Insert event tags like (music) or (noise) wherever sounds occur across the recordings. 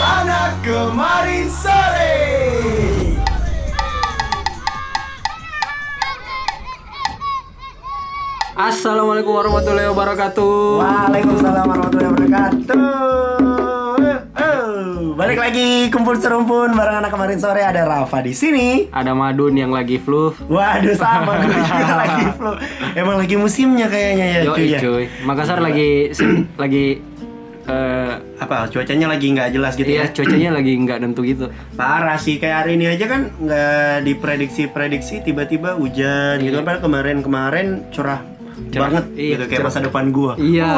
Anak kemarin sore. Assalamualaikum warahmatullahi wabarakatuh. Waalaikumsalam warahmatullahi wabarakatuh. Balik lagi kumpul serumpun bareng anak kemarin sore ada Rafa di sini. Ada Madun yang lagi flu. Waduh sama gue juga (laughs) lagi flu. Emang lagi musimnya kayaknya ya Yo cuy ya. cuy. Makassar lagi (clears throat) lagi eh Apa cuacanya lagi nggak jelas gitu iya ya? cuacanya lagi nggak nentu gitu. Parah sih kayak hari ini aja kan nggak diprediksi-prediksi tiba-tiba hujan gitu kan Padahal kemarin-kemarin cerah, Cerah. banget Iya, gitu kayak masa depan gua. Iya.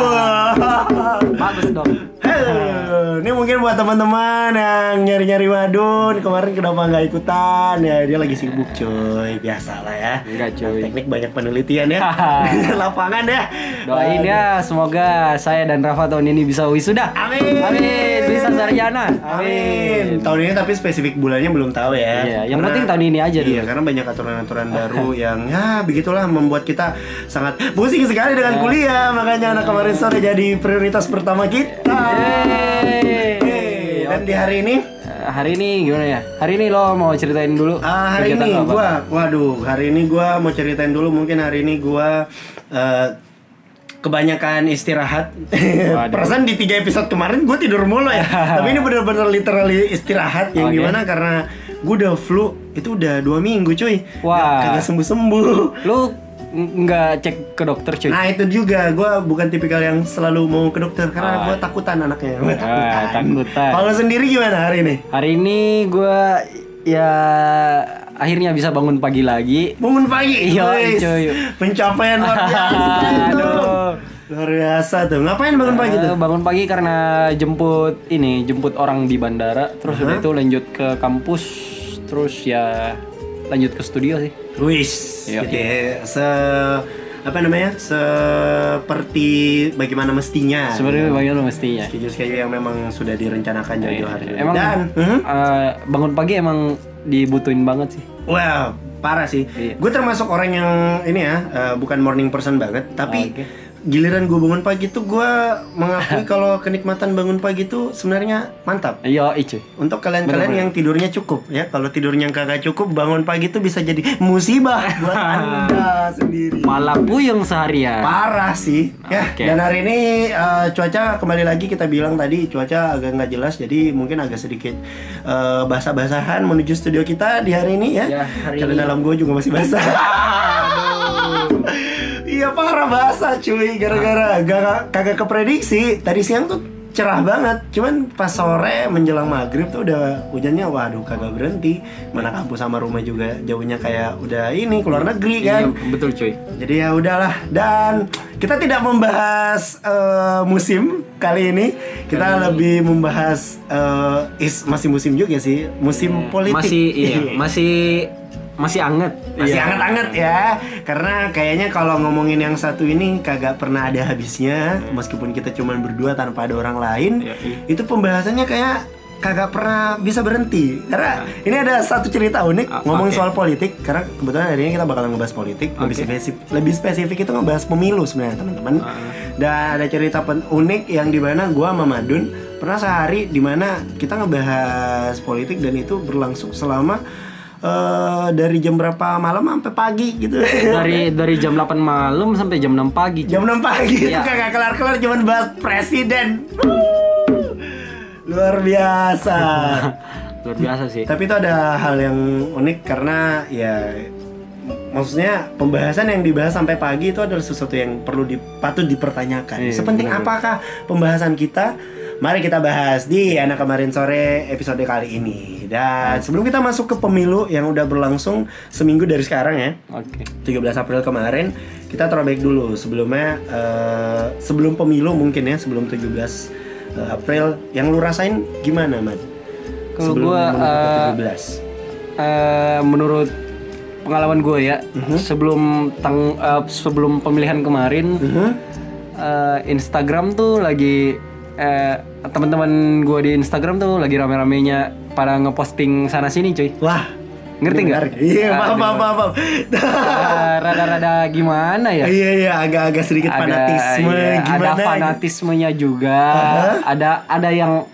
(laughs) Bagus dong. Halo, ini mungkin buat teman-teman yang nyari-nyari Madun kemarin kenapa nggak ikutan ya dia lagi sibuk coy biasa lah ya. Enggak cuy. Teknik banyak penelitian ya (laughs) di lapangan ya. Doain ya semoga saya dan Rafa tahun ini bisa wisuda. Amin. Amin. Bisa sarjana. Amin. Tahun ini tapi spesifik bulannya belum tahu ya. Iya, yang Karena- penting tahun ini aja dulu. Iya, karena banyak aturan-aturan baru (laughs) yang ya begitulah membuat kita sangat pusing sekali dengan kuliah. Makanya anak kemarin sore jadi prioritas pertama kita. Yeay. Dan di hari ini Eh, hari ini gimana ya? Hari ini lo mau ceritain dulu. Ah, hari ini apa? gua, waduh, hari ini gua mau ceritain dulu mungkin hari ini gua eh, kebanyakan istirahat. (laughs) Perasaan di tiga episode kemarin gue tidur mulu ya. (laughs) Tapi ini bener-bener literally istirahat yang Oke. di mana karena gue udah flu itu udah dua minggu cuy. Wah. Kagak sembuh sembuh. Lu nggak cek ke dokter cuy? Nah itu juga gue bukan tipikal yang selalu mau ke dokter karena Ah. gue takutan anaknya. Gua Ah, takutan. Kalau sendiri gimana hari ini? Hari ini gua ya akhirnya bisa bangun pagi lagi. Bangun pagi. Iya, cuy. Pencapaian luar (laughs) biasa. itu. Aduh. Luar biasa tuh. Ngapain bangun pagi tuh? Eh, bangun pagi karena jemput ini, jemput orang di bandara, terus udah itu lanjut ke kampus, terus ya lanjut ke studio sih. Wis, Iya. gitu ya. Se apa namanya? Seperti bagaimana mestinya. Sebenarnya bagaimana mestinya. Schedule-schedule yang memang sudah direncanakan jauh-jauh hari. Iya. Emang Dan, eh, bangun pagi emang dibutuhin banget sih. Wow, parah sih. Iya. Gue termasuk orang yang ini ya, eh, bukan morning person banget, tapi Oke. Giliran gue bangun pagi tuh gue mengakui (laughs) kalau kenikmatan bangun pagi tuh sebenarnya mantap. Iya, cuy. Untuk kalian-kalian yang tidurnya cukup ya, kalau tidurnya kagak cukup, bangun pagi tuh bisa jadi musibah (laughs) buat anda sendiri. Malah puyeng seharian. Parah sih ya. Oke. Dan hari ini eh, cuaca kembali lagi kita bilang tadi cuaca agak nggak jelas, jadi mungkin agak sedikit eh, basah-basahan menuju studio kita di hari ini ya. Ya, hari Karena ini. dalam gue juga masih basah. (laughs) Iya parah basah cuy gara-gara gak kagak keprediksi. Tadi siang tuh cerah banget. Cuman pas sore menjelang maghrib tuh udah hujannya waduh kagak berhenti. Mana kampus sama rumah juga jauhnya kayak udah ini keluar negeri kan? Iya, betul cuy. jadi ya udahlah. Dan kita tidak membahas eh, musim kali ini. Kita lebih membahas eh, is masih musim juga sih. Musim politik. Masih iya, (laughs) masih masih anget. masih Iya. hangat-hangat ya karena kayaknya kalau ngomongin yang satu ini kagak pernah ada habisnya meskipun kita cuman berdua tanpa ada orang lain Iya, iya. itu pembahasannya kayak kagak pernah bisa berhenti karena ini ada satu cerita unik Ah, ngomongin soal politik karena kebetulan hari ini kita bakalan ngebahas politik lebih Oke. spesifik lebih spesifik itu ngebahas pemilu sebenarnya teman-teman Ah. dan ada cerita pen- unik yang di mana gua sama Madun pernah sehari di mana kita ngebahas politik dan itu berlangsung selama eh, dari jam berapa malam sampai pagi gitu Dari dari jam 8 malam sampai jam 6 pagi. cuy. jam 6 pagi itu Iya. kagak kelar-kelar cuman bahas presiden luar biasa (laughs) Luar biasa sih. tapi itu ada hal yang unik karena ya maksudnya pembahasan yang dibahas sampai pagi itu adalah sesuatu yang perlu di, patut dipertanyakan Iya, sepenting benar. apakah pembahasan kita mari kita bahas di anak kemarin sore episode kali ini dan sebelum kita masuk ke pemilu yang udah berlangsung seminggu dari sekarang ya Oke. 17 April kemarin kita throwback dulu sebelumnya eh, sebelum pemilu mungkin ya sebelum 17 eh, April yang lu rasain gimana Mat? Kalau Sebelum gua, eh, 17 Eh, menurut pengalaman gue ya, Mhm. sebelum tang eh, sebelum pemilihan kemarin Mhm. eh, Instagram tuh lagi eh, teman-teman gue di Instagram tuh lagi rame-ramenya pada ngeposting sana sini cuy. Wah, Ngerti nggak? Iya, paham, paham, paham, Rada-rada gimana ya? Iya, iya, agak-agak sedikit fanatisme iya, gimana? ada gitu. fanatismenya juga. Ada ada yang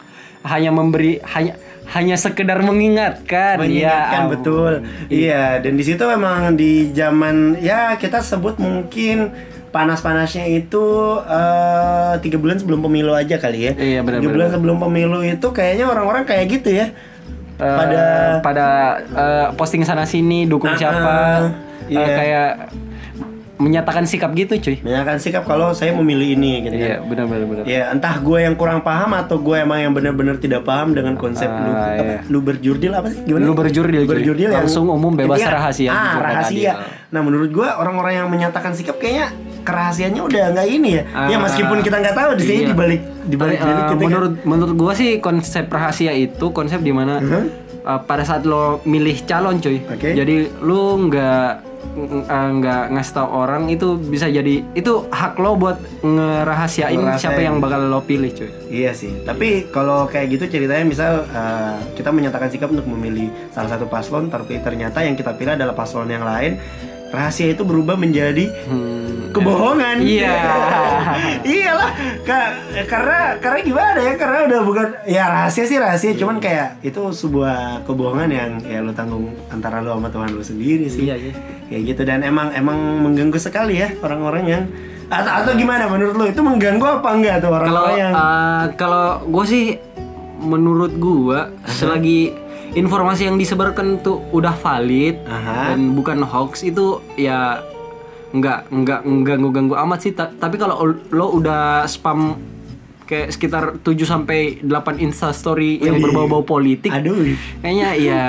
hanya memberi hanya hanya sekedar mengingatkan. mengingatkan ya, betul iya dan di situ memang di zaman ya kita sebut mungkin panas-panasnya itu eh, tiga bulan sebelum pemilu aja kali ya Iya, benar, tiga bulan sebelum pemilu itu kayaknya orang-orang kayak gitu ya Eh, pada pada eh, posting sana sini dukung Ah, siapa ah, eh, iya. kayak menyatakan sikap gitu cuy. menyatakan sikap kalau saya memilih ini gitu kan Iya benar benar benar. Ya entah gue yang kurang paham atau gue emang yang benar-benar tidak paham dengan konsep lu Ah, apa iya. lu berjurdil apa sih gimana? Lu berjurdil, berjurdil yang Langsung umum, bebas, rahasia, Ah dan rahasia. Nah menurut gue orang-orang yang menyatakan sikap kayaknya kerahasiaannya udah nggak ini ya. ya Ah, meskipun kita nggak tahu di sini iya. dibalik dibalik Tapi, bilik eh, gitu kan. menurut menurut gua sih konsep rahasia itu konsep di mana Mhm. eh, pada saat lo milih calon cuy. Oke. Jadi lu nggak ng- eh, nggak ngasih tahu orang itu bisa jadi itu hak lo buat ngerahasiain Ngerahasiain. siapa yang bakal lo pilih cuy. Iya sih, tapi kalau kayak gitu ceritanya misal uh, kita menyatakan sikap untuk memilih salah satu paslon, tapi ternyata yang kita pilih adalah paslon yang lain, rahasia itu berubah menjadi Hmm, kebohongan. Iya. (laughs) Iyalah, Ka- karena karena gimana ya? Karena udah bukan ya rahasia sih rahasia, cuman kayak itu sebuah kebohongan yang ya lu tanggung antara lu sama Tuhan lu sendiri sih. Iya, iya. Kayak gitu dan emang emang mengganggu sekali ya orang-orang yang atau, atau gimana menurut lu itu mengganggu apa enggak tuh orang-orang yang eh, kalau gue sih menurut gua selagi informasi yang disebarkan tuh udah valid Aha. dan bukan hoax itu ya nggak nggak ganggu ganggu amat sih Ta- tapi kalau lo udah spam kayak sekitar 7 sampai 8 insta story yang berbau-bau politik aduh kayaknya ya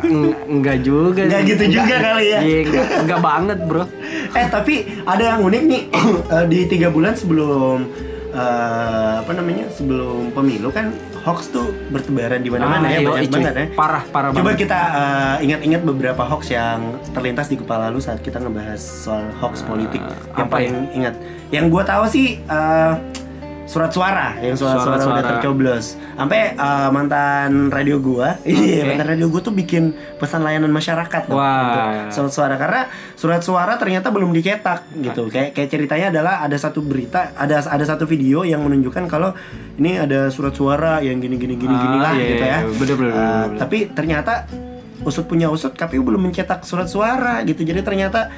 eng- enggak juga Nggak sih. gitu juga kali ya. iya enggak, enggak banget bro Eh tapi ada yang unik nih Eh, di tiga bulan sebelum eh, apa namanya sebelum pemilu kan hoax tuh bertebaran di mana-mana Ah, ya banyak cuy. banget ya. parah parah Coba banget kita eh, ingat-ingat beberapa hoax yang terlintas di kepala lu saat kita ngebahas soal hoax politik. Yang apa paling ingat, yang gua tahu sih eh, surat suara, yang suara-suara udah Surat-suara. tercoblos. Sampai eh, mantan radio gua, (laughs) iya Oke. mantan radio gua tuh bikin pesan layanan masyarakat Wah. untuk surat suara karena surat suara ternyata belum dicetak gitu. Kayak kayak ceritanya adalah ada satu berita, ada ada satu video yang menunjukkan kalau ini ada surat suara yang gini gini gini gini Ah, lah iya, gitu iya, ya. iya. Bener, bener, Uh, bener, bener. tapi ternyata usut punya usut KPU belum mencetak surat suara gitu. Jadi ternyata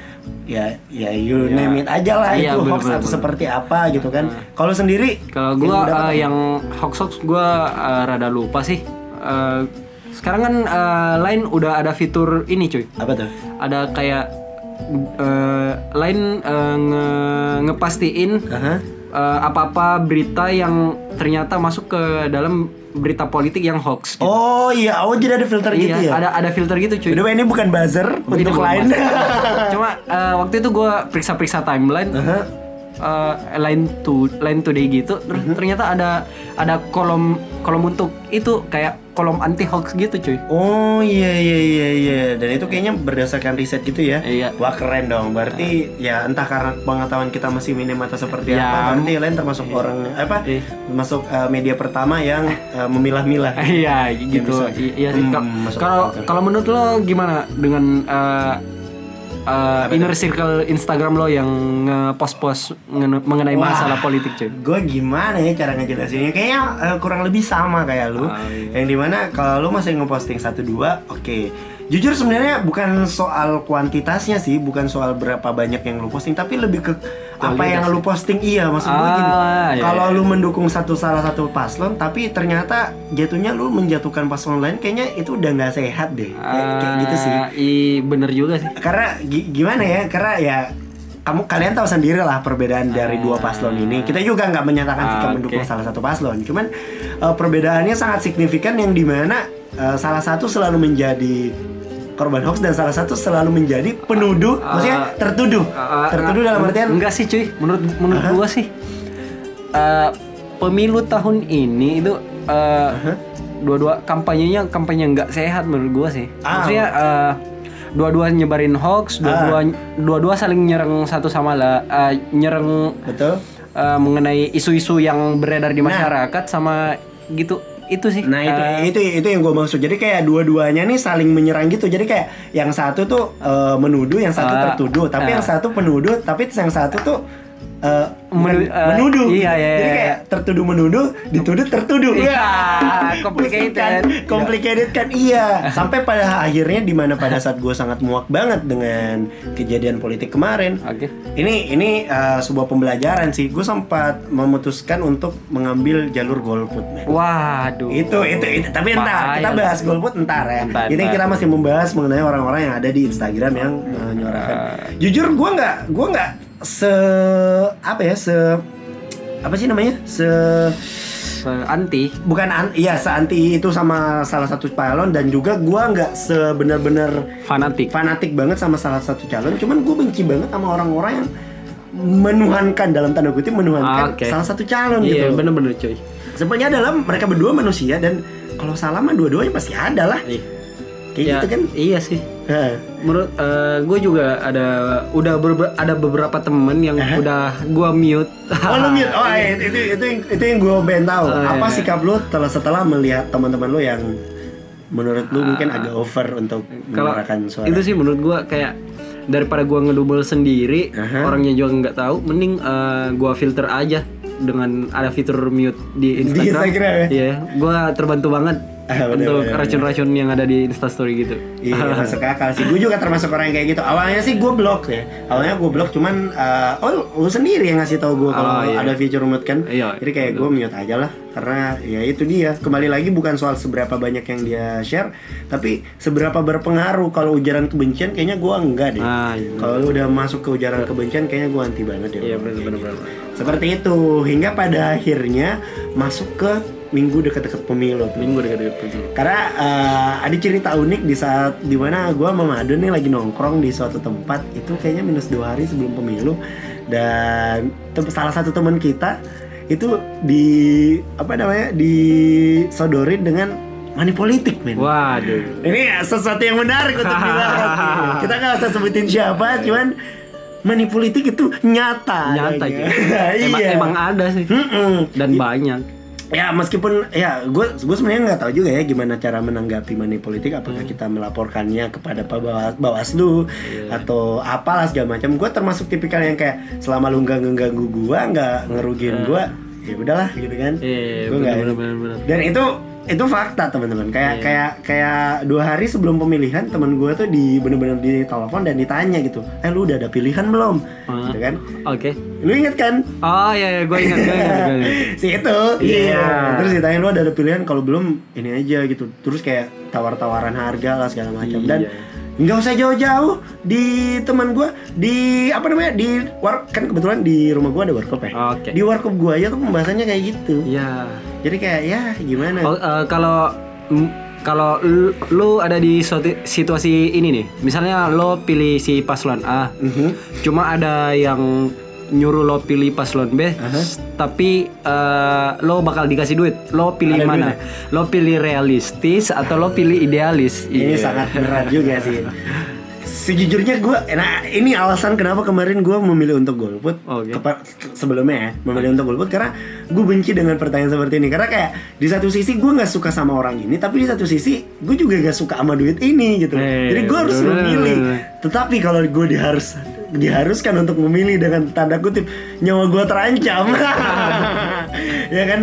ya ya you Iya. name it aja lah Iya, itu bener, hoax bener, atau bener. seperti apa gitu kan. Kalau sendiri Kalau lu dapat eh, apa? yang hoax hoax gua eh, rada lupa sih. Eh, sekarang kan eh, Line udah ada fitur ini cuy. apa tuh? Ada kayak eh, Line eh, nge ngepastiin Aha. eh, apa-apa berita yang ternyata masuk ke dalam berita politik yang hoax. gitu. Oh iya, oh jadi ada filter gitu iya, ya. ada ada filter gitu cuy. Udah ini bukan buzzer Ini untuk bukan lain. Cuma eh, waktu itu gua periksa-periksa timeline. Aha. Eh, line to line today gitu terus Mhm. ternyata ada ada kolom kolom untuk itu kayak kolom anti hoax gitu cuy Oh iya iya iya iya dan itu kayaknya berdasarkan riset gitu ya. Iya. Wah keren dong. Berarti ya entah karena pengetahuan kita masih minim atau seperti Ya, apa. Berarti lain termasuk orang apa? Iya. Termasuk eh, media pertama yang eh, memilah-milah. (laughs) iya gitu bisa. I- iya sih Hmm, Ka- masuk kalau kalau menurut lo gimana dengan eh, eh, inner circle Instagram lo yang nge-post-post nge- mengenai Wah. masalah politik cuy Gue gimana ya cara ngejelasinnya? Kayaknya eh, kurang lebih sama kayak lu. Ah, iya. Yang di mana kalau lu masih ngeposting satu dua, oke. Jujur sebenarnya bukan soal kuantitasnya sih, bukan soal berapa banyak yang lu posting, tapi lebih ke apa yang lu posting. Iya, maksud gue Ah, gini. iya, kalau iya. lu mendukung satu salah satu paslon, tapi ternyata jatuhnya lu menjatuhkan paslon lain, kayaknya itu udah nggak sehat deh. Kayak, kayak gitu sih. Ah, i bener juga sih Karena gi- gimana ya? Karena ya kamu kalian tahu sendiri lah perbedaan dari dua paslon ini. Kita juga nggak menyatakan Ah, kita oke. mendukung salah satu paslon. Cuman eh, perbedaannya sangat signifikan yang di mana eh, salah satu selalu menjadi korban hoax dan salah satu selalu menjadi penuduh, maksudnya tertuduh, Ah, tertuduh dalam artian enggak sih cuy. Menurut menurut gua sih eh, pemilu tahun ini itu eh, dua-dua kampanyenya kampanye nggak sehat menurut gua sih. Ah. maksudnya eh, dua-dua nyebarin hoax dua-dua dua-dua saling nyerang satu sama lah eh, nyerang betul. eh, mengenai isu-isu yang beredar di masyarakat sama gitu itu sih. Nah itu Eh, itu itu yang gue maksud. Jadi kayak dua-duanya nih saling menyerang gitu. Jadi kayak yang satu tuh eh, menuduh, yang satu Ah, tertuduh. Tapi ah. yang satu penuduh, tapi yang satu tuh eh, Menu- bukan eh, menuduh. iya, iya, Jadi iya. kayak tertuduh menuduh, dituduh tertuduh. Iya, (laughs) complicated. kan? Complicated kan? Iya. Sampai pada akhirnya di mana pada saat gue sangat muak banget dengan kejadian politik kemarin. Oke. Ini ini eh, sebuah pembelajaran sih. Gue sempat memutuskan untuk mengambil jalur golput, men. Waduh. Itu, itu, itu. Tapi entar, kita bahas golput entar ya. Entar, Ini entar. kita masih membahas mengenai orang-orang yang ada di Instagram yang menyuarakan. Jujur, gua nggak, gua nggak se apa ya, se apa sih namanya, se anti. bukan an, iya se anti itu sama salah satu calon dan juga gua nggak sebenar-benar Fanatik. fanatik banget sama salah satu calon. Cuman gue benci banget sama orang-orang yang menuhankan dalam tanda kutip menuhankan Oke. salah satu calon Iya, gitu. bener-bener cuy. Sebenarnya adalah mereka berdua manusia dan kalau salah mah dua-duanya pasti ada lah. Iya. Kayak Ya, gitu kan. Iya sih. Heh. Menurut gue juga ada udah berbe- ada beberapa temen yang Aha. udah gua mute. Oh lu mute. Oh iya, (laughs) itu itu yang itu yang gue pengen tahu. Oh, Apa iya. sikap lu setelah setelah melihat teman-teman lu yang menurut lu mungkin agak over untuk menyuarakan suara. itu sih menurut gua kayak daripada gua ngedouble sendiri, Aha. orangnya juga nggak tahu, mending eh, gua filter aja dengan ada fitur mute di Instagram. Instagram ya? Iya, gua terbantu banget Ah, bener, untuk racun-racun yang ada di Instastory gitu. Iya (laughs) masuk akal sih. Gue juga termasuk orang yang kayak gitu. Awalnya sih gue blok ya. Awalnya gue blok cuman eh, oh lu sendiri yang ngasih tahu gue kalau Oh, iya. ada fitur mute kan. Iya, Jadi kayak gue mute aja lah. Karena ya itu dia. Kembali lagi bukan soal seberapa banyak yang dia share, tapi seberapa berpengaruh. Kalau ujaran kebencian kayaknya gue enggak deh. Ah, iya. Kalau lu udah masuk ke ujaran kebencian kayaknya gue anti banget ya. Iya benar-benar. Seperti itu hingga pada akhirnya masuk ke minggu dekat-dekat pemilu. tuh. Minggu dekat-dekat pemilu. Karena eh, ada cerita unik di saat di mana gue sama Madun nih lagi nongkrong di suatu tempat itu kayaknya minus dua hari sebelum pemilu dan salah satu teman kita itu di apa namanya disodorin dengan money politik men. Waduh. Ini sesuatu yang menarik untuk dibahas. (laughs) Kita nggak usah sebutin siapa, cuman money politik itu nyata. Nyata cuy. (laughs) Emang iya. emang ada sih. Mm-mm. Dan banyak. Ya meskipun ya gue gue sebenarnya nggak tahu juga ya gimana cara menanggapi money politik apakah kita melaporkannya kepada Pak Bawas, Bawaslu atau apalah segala macam. Gue termasuk tipikal yang kayak selama lu nggak ngeganggu gue nggak ngerugiin gue ya udahlah gitu kan. Iya, Gua nggak- benar-benar. Dan itu itu fakta teman-teman. Kayak Iya. kayak kayak dua hari sebelum pemilihan teman gue tuh di bener-bener ditelepon dan ditanya gitu. Eh lu udah ada pilihan belum? Ah. Gitu kan. Oke. Lu inget kan? Oh iya, iya gue ingat, gue ingat. (laughs) si itu Iya. terus ditanya lu ada pilihan kalau belum ini aja gitu terus kayak tawar-tawaran harga lah segala macam dan Iya. Nggak usah jauh-jauh di teman gua di apa namanya di war kan kebetulan di rumah gua ada warkop ya Oke. di warkop gua aja tuh pembahasannya kayak gitu Iya. jadi kayak ya gimana Oh, eh, kalau mm, kalau lu, ada di situasi ini nih, misalnya lo pilih si paslon A, Mhm. cuma ada yang nyuruh lo pilih paslon B, s- tapi eh, lo bakal dikasih duit, lo pilih Ada mana? Lo pilih realistis atau lo pilih idealis? ini Iya. sangat berat juga sih. Sejujurnya gue nah ini alasan kenapa kemarin gue memilih untuk golput. Kepa- sebelumnya ya memilih untuk golput karena gue benci dengan pertanyaan seperti ini. Karena kayak di satu sisi gue nggak suka sama orang ini tapi di satu sisi gue juga gak suka sama duit ini gitu Eh, jadi gue harus memilih. Tetapi kalau gue diharus diharuskan untuk memilih dengan tanda kutip nyawa gue terancam (laughs) ya kan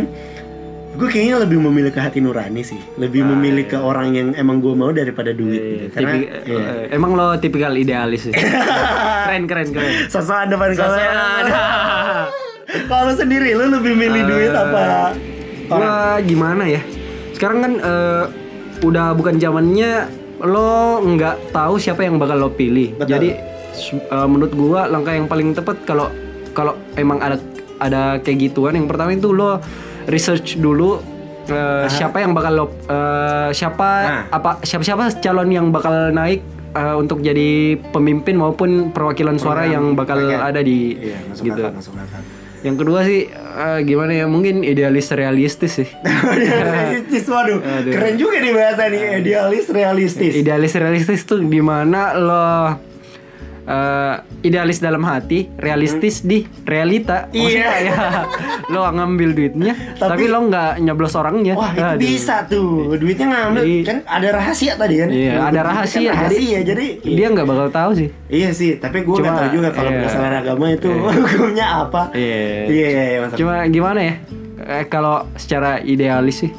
gue kayaknya lebih memilih ke hati nurani sih lebih memilih ke orang yang emang gue mau daripada duit gitu. karena Tipi- iya. eh, emang lo tipikal idealis sih. (laughs) keren keren keren. Sosokan depan kamera. Kalau sendiri lu lebih milih duit Eh, apa? Gua gimana ya? Sekarang kan eh, udah bukan zamannya lo nggak tahu siapa yang bakal lo pilih. Betul. Jadi eh, menurut gua langkah yang paling tepat kalau kalau emang ada ada kayak gituan yang pertama itu lo research dulu eh, siapa yang bakal lo eh, siapa Nah. apa siapa siapa calon yang bakal naik eh, untuk jadi pemimpin maupun perwakilan suara yang bakal ada di Iya, masuk gitu. akal, masuk akal. Yang kedua sih eh, gimana ya mungkin (laughs) idealis realistis sih. realistis waduh. (laughs) Aduh. Keren juga nih bahasa nih, idealis realistis. Idealis realistis tuh di mana lo eh, idealis dalam hati, realistis di realita. Maksudnya Iya. ya lo ngambil duitnya, tapi, Tapi- lo nggak nyoblos orangnya. Wah itu Aduh. bisa tuh duitnya ngambil Jadi- kan ada rahasia tadi kan Iya, Yang ada penting kan rahasia. Jadi rahasia jadi, dia nggak bakal tahu sih. iya sih tapi gue nggak tahu juga kalau iya. berdasarkan agama itu Iya. (laughs) hukumnya apa Iya. iya iya iya Cuma gimana ya? Eh, kalau secara idealis sih,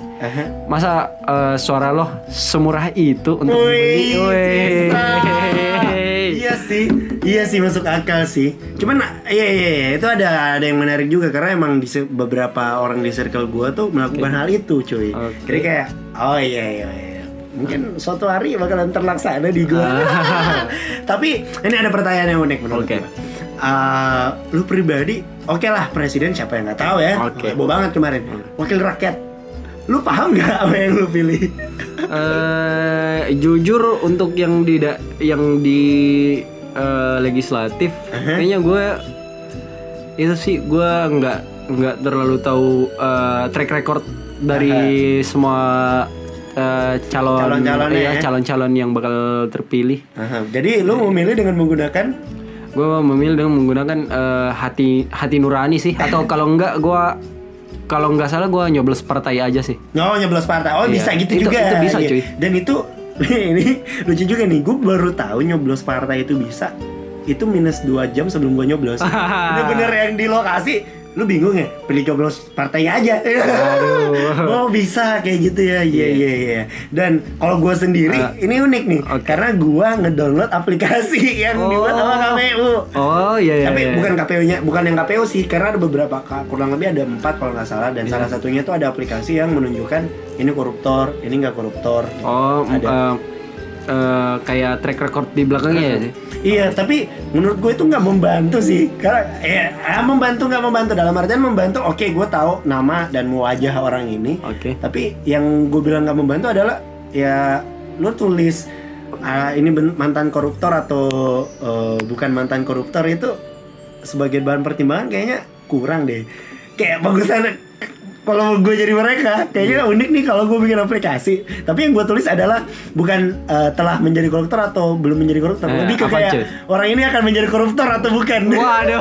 masa eh, suara lo semurah itu untuk Wih, dibeli? Wih. Iya sih, iya sih masuk akal sih. Cuman iya iya, iya, itu ada ada yang menarik juga karena emang di beberapa orang di circle gua tuh melakukan hal itu, cuy. Oke. Jadi kayak oh iya iya iya. Mungkin suatu hari bakalan terlaksana di gua. (laughs) Tapi ini ada pertanyaan yang unik menurut Oke. gua. Eh, lu pribadi, oke lah presiden siapa yang nggak tahu ya? Oke. Heboh banget kemarin. Wakil rakyat. Lu paham nggak apa yang lu pilih? Eh, jujur untuk yang di da- yang di eh, legislatif kayaknya gue itu sih gue nggak nggak terlalu tahu eh, track record dari semua eh, calon Calon-calonnya iya, ya. calon-calon yang bakal terpilih. Aha, Jadi lu memilih dengan menggunakan? Gue memilih dengan menggunakan eh, hati hati nurani sih atau kalau enggak gue kalau nggak salah gue nyoblos partai aja sih Oh nyoblos partai. Oh Iya. bisa gitu Itu- juga. itu bisa, Iya. cuy. Dan itu (laughs) ini lucu juga nih. Gue baru tahu nyoblos partai itu bisa. Itu minus 2 jam sebelum gue nyoblos. Ini (laughs) bener yang di lokasi. Lu bingung ya? Pilih nyoblos partai aja. Aduh. oh bisa kayak gitu ya. Iya iya iya. Dan kalau gue sendiri Ah. ini unik nih. Oke. Karena gue ngedownload aplikasi yang dibuat sama Oh. KPU. oh iya iya Tapi iya. bukan KPU-nya, bukan yang KPU sih, karena ada beberapa kurang lebih ada empat kalau nggak salah, dan Iya. salah satunya itu ada aplikasi yang menunjukkan ini koruptor, ini nggak koruptor. Oh, Ada. eh, eh, kayak track record di belakangnya ya sih. Iya, tapi menurut gue itu nggak membantu sih, karena ya ah, membantu nggak membantu dalam artian membantu. Oke, gue tahu nama dan wajah orang ini, Oke. tapi yang gue bilang nggak membantu adalah ya lu tulis ah, ini mantan koruptor atau eh, bukan mantan koruptor itu sebagai bahan pertimbangan kayaknya kurang deh kayak bagusan kalau gue jadi mereka kayaknya unik nih kalau gue bikin aplikasi tapi yang gue tulis adalah bukan eh, telah menjadi koruptor atau belum menjadi koruptor Eh, lebih ke kayak cuy? orang ini akan menjadi koruptor atau bukan meramal ya.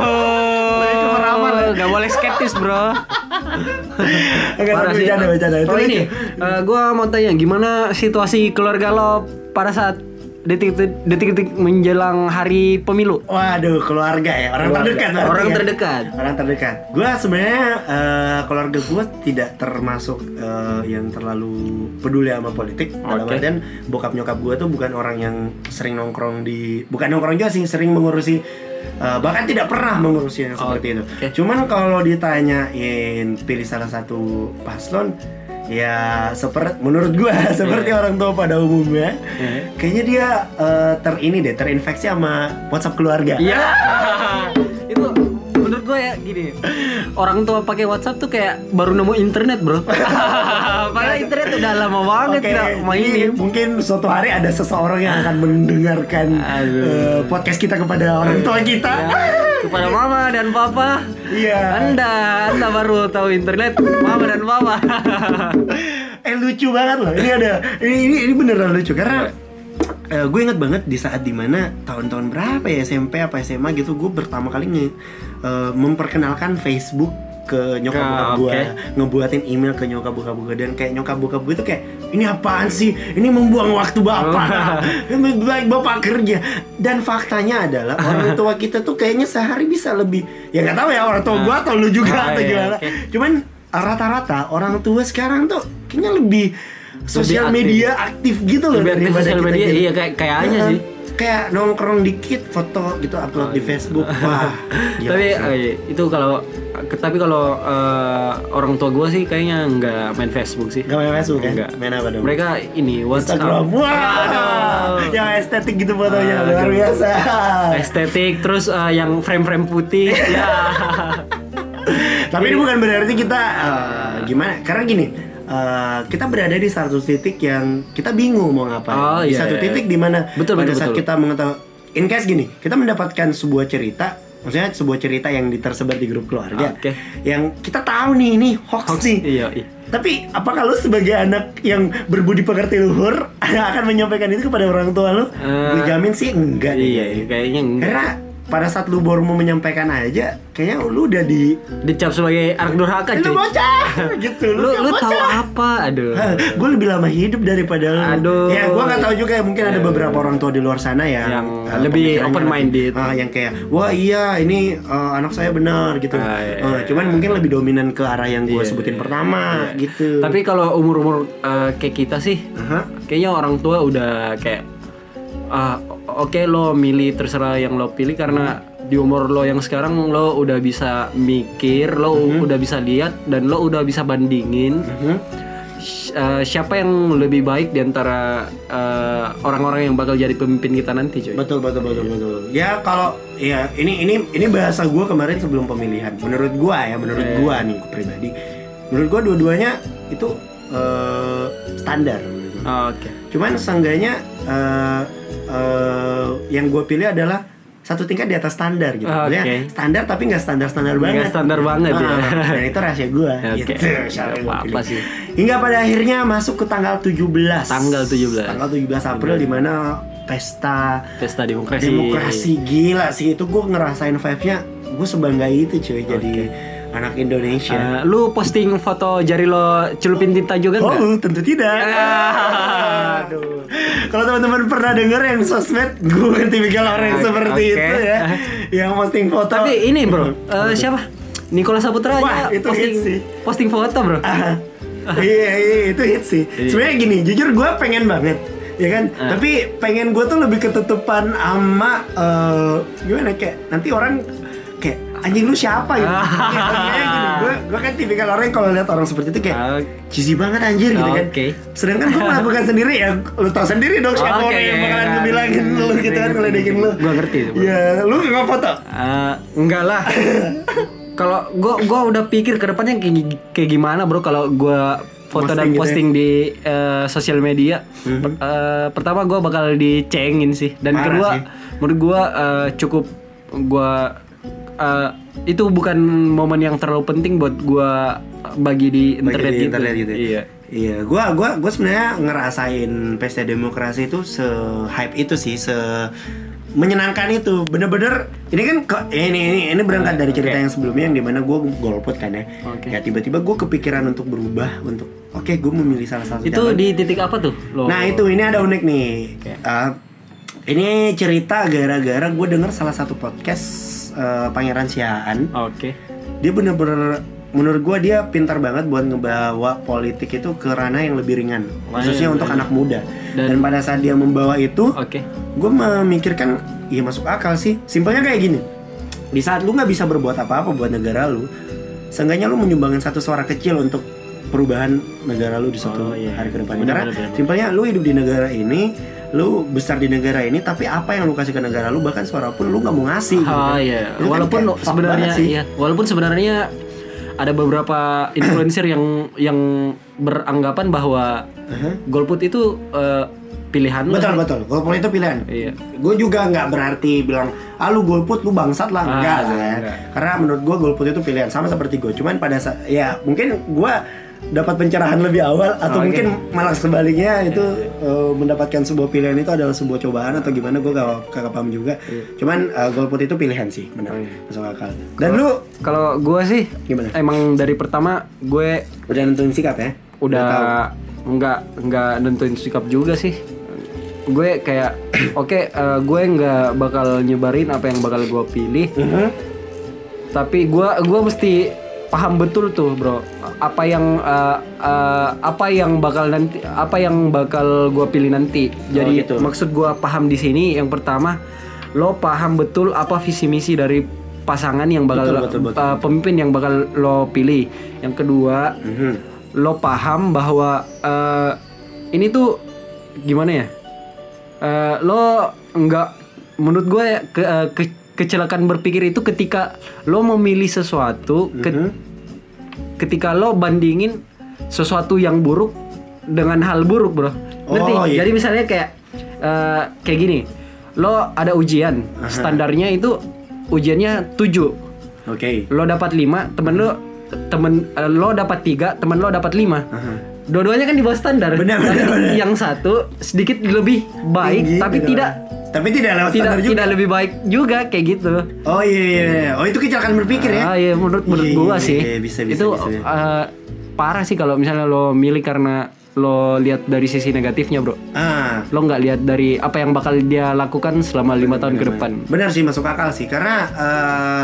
Waduh, nggak boleh skeptis bro. (laughs) Enggak, bercanda, bercanda. Itu Oh ini, eh, gua mau tanya gimana situasi keluarga lo pada saat detik-detik menjelang hari pemilu? Waduh, keluarga ya, orang Keluarga. terdekat. Orang ya? terdekat. Orang terdekat. Gua sebenarnya eh, keluarga gua tidak termasuk eh, yang terlalu peduli sama politik. Dalam Oke. artian bokap nyokap gua tuh bukan orang yang sering nongkrong di, bukan nongkrong juga sih, sering mengurusi eh, bahkan tidak pernah mengurusi yang seperti itu. Oke. Cuman kalau ditanyain pilih salah satu paslon, ya seperti menurut gua (laughs) seperti Iya. orang tua pada umumnya, kayaknya dia eh, ter ini deh terinfeksi sama WhatsApp keluarga. Iya. (laughs) itu menurut gue ya gini. Orang tua pakai WhatsApp tuh kayak baru nemu internet, Bro. (laughs) Padahal internet udah lama banget nggak ini mainin. mungkin suatu hari ada seseorang yang akan mendengarkan Aduh. eh, podcast kita kepada orang tua kita. Ya, kepada mama dan papa. Iya. Anda, Anda baru tahu internet, mama dan papa. (laughs) eh lucu banget loh. Ini ada ini ini, ini beneran lucu karena eh, gue inget banget di saat di mana tahun-tahun berapa ya SMP apa SMA gitu gue pertama kali nge, eh, memperkenalkan Facebook ke nyokap bokap gue oke. ngebuatin email ke nyokap bokap gue dan kayak nyokap bokap gue tuh kayak ini apaan sih? Ini membuang waktu bapak (laughs) lebih baik bapak kerja. Dan faktanya adalah (laughs) orang tua kita tuh kayaknya sehari bisa lebih ya nggak tahu ya orang tua gue atau lu juga Ah, atau iya, gimana. oke. cuman rata-rata orang tua sekarang tuh kayaknya lebih sosial media aktif gitu loh Lebih aktif sosial media, iya, kayak- kayaknya sih. Kayak nongkrong dikit foto gitu upload di Facebook wah (laughs) tapi sih. eh, itu kalau tapi kalau eh, orang tua gue sih kayaknya nggak main Facebook sih. Gak main Facebook kan? Enggak. Main apa dong? Mereka ini WhatsApp. Instagram Wah Aduh. Yang estetik gitu fotonya Luar Aduh. biasa Estetik terus eh, yang frame-frame putih. (laughs) ya. Tapi ini bukan berarti kita eh, Gimana Karena gini eh, kita berada di satu titik yang kita bingung mau ngapain. Oh, di iya, satu iya. titik di mana Betul, pada betul, saat betul. kita mengetahui in case gini, kita mendapatkan sebuah cerita maksudnya sebuah cerita yang tersebar di grup keluarga Oke. yang kita tahu nih ini hoax, Hoax, nih iya, iya. tapi apakah lu sebagai anak yang berbudi pekerti luhur (laughs) akan menyampaikan itu kepada orang tua lu? Eh, Gue jamin sih enggak Iya, kayaknya. kayaknya enggak. Karena pada saat lu baru mau menyampaikan aja, kayaknya lu udah di Dicap sebagai anak durhaka lu cuy. bocah (laughs) gitu. Lu lu bocah. tahu apa? Aduh. gue lebih lama hidup daripada lu. Aduh. Ya gue nggak tahu juga ya mungkin ada beberapa orang tua di luar sana ya Yang eh, lebih open-minded. lebih- ah, yang kayak wah iya ini eh, anak saya benar gitu. Ah, iya, Eh, cuman mungkin lebih dominan ke arah yang gue Iya, sebutin iya, pertama gitu. Tapi kalau umur-umur eh, kayak kita sih, Aha. kayaknya orang tua udah kayak ah oke lo milih terserah yang lo pilih karena di umur lo yang sekarang lo udah bisa mikir, lo udah bisa lihat dan lo udah bisa bandingin si- eh, siapa yang lebih baik di antara eh, orang-orang yang bakal jadi pemimpin kita nanti, cuy. Betul betul betul betul. Ya kalau ya ini ini ini bahasa gue kemarin sebelum pemilihan. Menurut gue ya, menurut Iya. gue nih pribadi, menurut gue dua-duanya itu eh, standar. menurut gua. Oke. Cuman seenggaknya eh, eh, yang gue pilih adalah satu tingkat di atas standar gitu. Maksudnya standar tapi nggak standar standar Nggak banget. standar banget ya. (laughs) Ah, Dan itu rahasia gue. Oke. Gitu. Apa-apa pilih. sih. Hingga pada akhirnya masuk ke tanggal 17 Tanggal 17. Tanggal 17 April di mana pesta Pesta demokrasi. demokrasi gila sih itu gue ngerasain vibes-nya gue sebangga itu cuy jadi anak Indonesia Eh, lu posting foto jari lo celupin tinta juga nggak? oh tentu tidak Ah. aduh kalau teman-teman pernah denger yang sosmed gue tipikal orang yang seperti itu ya yang posting foto Tapi ini bro, eh, siapa? Nikola Saputra Wah, aja itu posting hits sih. posting foto bro. Ah, iya iya itu hit sih Iya. sebenarnya gini jujur gue pengen banget ya kan Ah. tapi pengen gue tuh lebih ketutupan sama eh, gimana kayak nanti orang anjing lu siapa ya (laughs) Ah. Kayak gini gue gue kan tipikal orang yang kalau lihat orang seperti itu kayak cheesy banget anjir gitu kan Oke. sedangkan gue melakukan sendiri ya lu tau sendiri dong siapa Oke, orang yang bakalan iya. ngebilangin lu gitu kan ngeledekin lu Gua ngerti itu, ya lu nggak foto Eh, enggak lah. (laughs) Kalau gua gua udah pikir ke depannya kayak, gi- kayak gimana bro kalau gua foto Posting dan gitu ya? posting di eh, sosial media. Per- eh, pertama gua bakal dicengin sih dan Parah kedua sih. menurut gua eh, cukup gua eh, itu bukan momen yang terlalu penting buat gua bagi di internet, Bagi di gitu. internet gitu. Iya. Iya, gua gua gua sebenarnya ngerasain pesta demokrasi itu se hype itu sih, se menyenangkan itu. Bener-bener ini kan ke, ini ini ini berangkat dari cerita Oke. yang sebelumnya yang di mana gua golput kan ya. Oke. Ya tiba-tiba gua kepikiran untuk berubah untuk oke gua memilih salah satu Itu calon. di titik apa tuh? Lo? Nah itu ini ada unik nih. Oke. Uh, ini cerita gara-gara gue denger salah satu podcast uh, Pangeran Siaan. Oke. dia bener-bener menurut gua dia pintar banget buat ngebawa politik itu ke ranah yang lebih ringan. Wah, khususnya iya, untuk anak muda. Dan, Dan- pada saat dia membawa itu Oke. gue memikirkan iya masuk akal sih. Simpelnya kayak gini. Di saat lu nggak bisa berbuat apa-apa buat negara lu seenggaknya lu menyumbangin satu suara kecil untuk perubahan negara lu di suatu Oh, iya. hari ke depan. Karena simpelnya lu hidup di negara ini lu besar di negara ini tapi apa yang lu kasih ke negara lu bahkan suara pun lu nggak mau ngasih gitu Ah kan. iya, Itu kan walaupun fuck sebenarnya iya, walaupun sebenarnya ada beberapa influencer yang yang beranggapan bahwa Aha. golput itu eh, pilihan Betul sih. betul, golput itu pilihan. Iya. Gue juga nggak berarti bilang, ah lu golput lu bangsat lah, Ah, enggak lah. enggak. Karena menurut gue golput itu pilihan sama seperti gue. Cuman pada saat, ya mungkin gue dapat pencerahan lebih awal atau Oke. mungkin malah sebaliknya itu eh, mendapatkan sebuah pilihan itu adalah sebuah cobaan atau gimana gue gak kagak paham juga. Cuman eh, golput itu pilihan sih, benar Oh, iya. masuk akal. Dan lu Kalau gue sih Gimana? emang dari pertama gue udah nentuin sikap ya? udah tahu. nggak nggak nentuin sikap juga sih. Gue kayak (clears throat) oke eh, gue nggak bakal nyebarin apa yang bakal gue pilih. Mhm. tapi gua gua mesti paham betul tuh bro apa yang uh, uh, apa yang bakal nanti apa yang bakal gua pilih nanti jadi gitu. maksud gua paham di sini yang pertama lo paham betul apa visi misi dari pasangan yang bakal Betul, lo- betul, betul. uh, pemimpin yang bakal lo pilih yang kedua Mhm. lo paham bahwa uh, ini tuh gimana ya Eh, lo nggak menurut gue ya, ke, ke- kecelakaan berpikir itu ketika lo memilih sesuatu ke- Mhm. ketika lo bandingin sesuatu yang buruk dengan hal buruk bro ngerti Oh, iya. jadi misalnya kayak eh, kayak gini lo ada ujian standarnya itu ujiannya 7 Oke. lo dapat 5 temen lo temen eh, lo dapat 3 temen lo dapat 5 Aha. Dua-duanya kan di bawah standar Benar, benar, benar. yang satu sedikit lebih baik Tinggi, tapi tidak Tapi tidak lewat tidak standar juga. tidak lebih baik juga kayak gitu Oh iya, iya, iya. Oh itu kecelakaan berpikir ya? ah iya menurut menurut Iya, gua iya, sih iya, bisa, bisa, itu bisa, bisa. eh, parah sih kalau misalnya lo milih karena lo lihat dari sisi negatifnya bro Ah, lo nggak lihat dari apa yang bakal dia lakukan selama lima tahun ke depan benar sih masuk akal sih karena eh,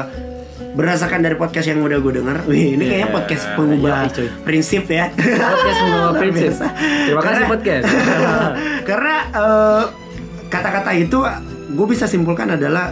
berdasarkan dari podcast yang udah gue denger, wih ini kayaknya Iya, podcast pengubah iya, cuy. prinsip ya. podcast Luar prinsip terima kasih Karena- podcast (laughs) Karena eh, kata-kata itu gue bisa simpulkan adalah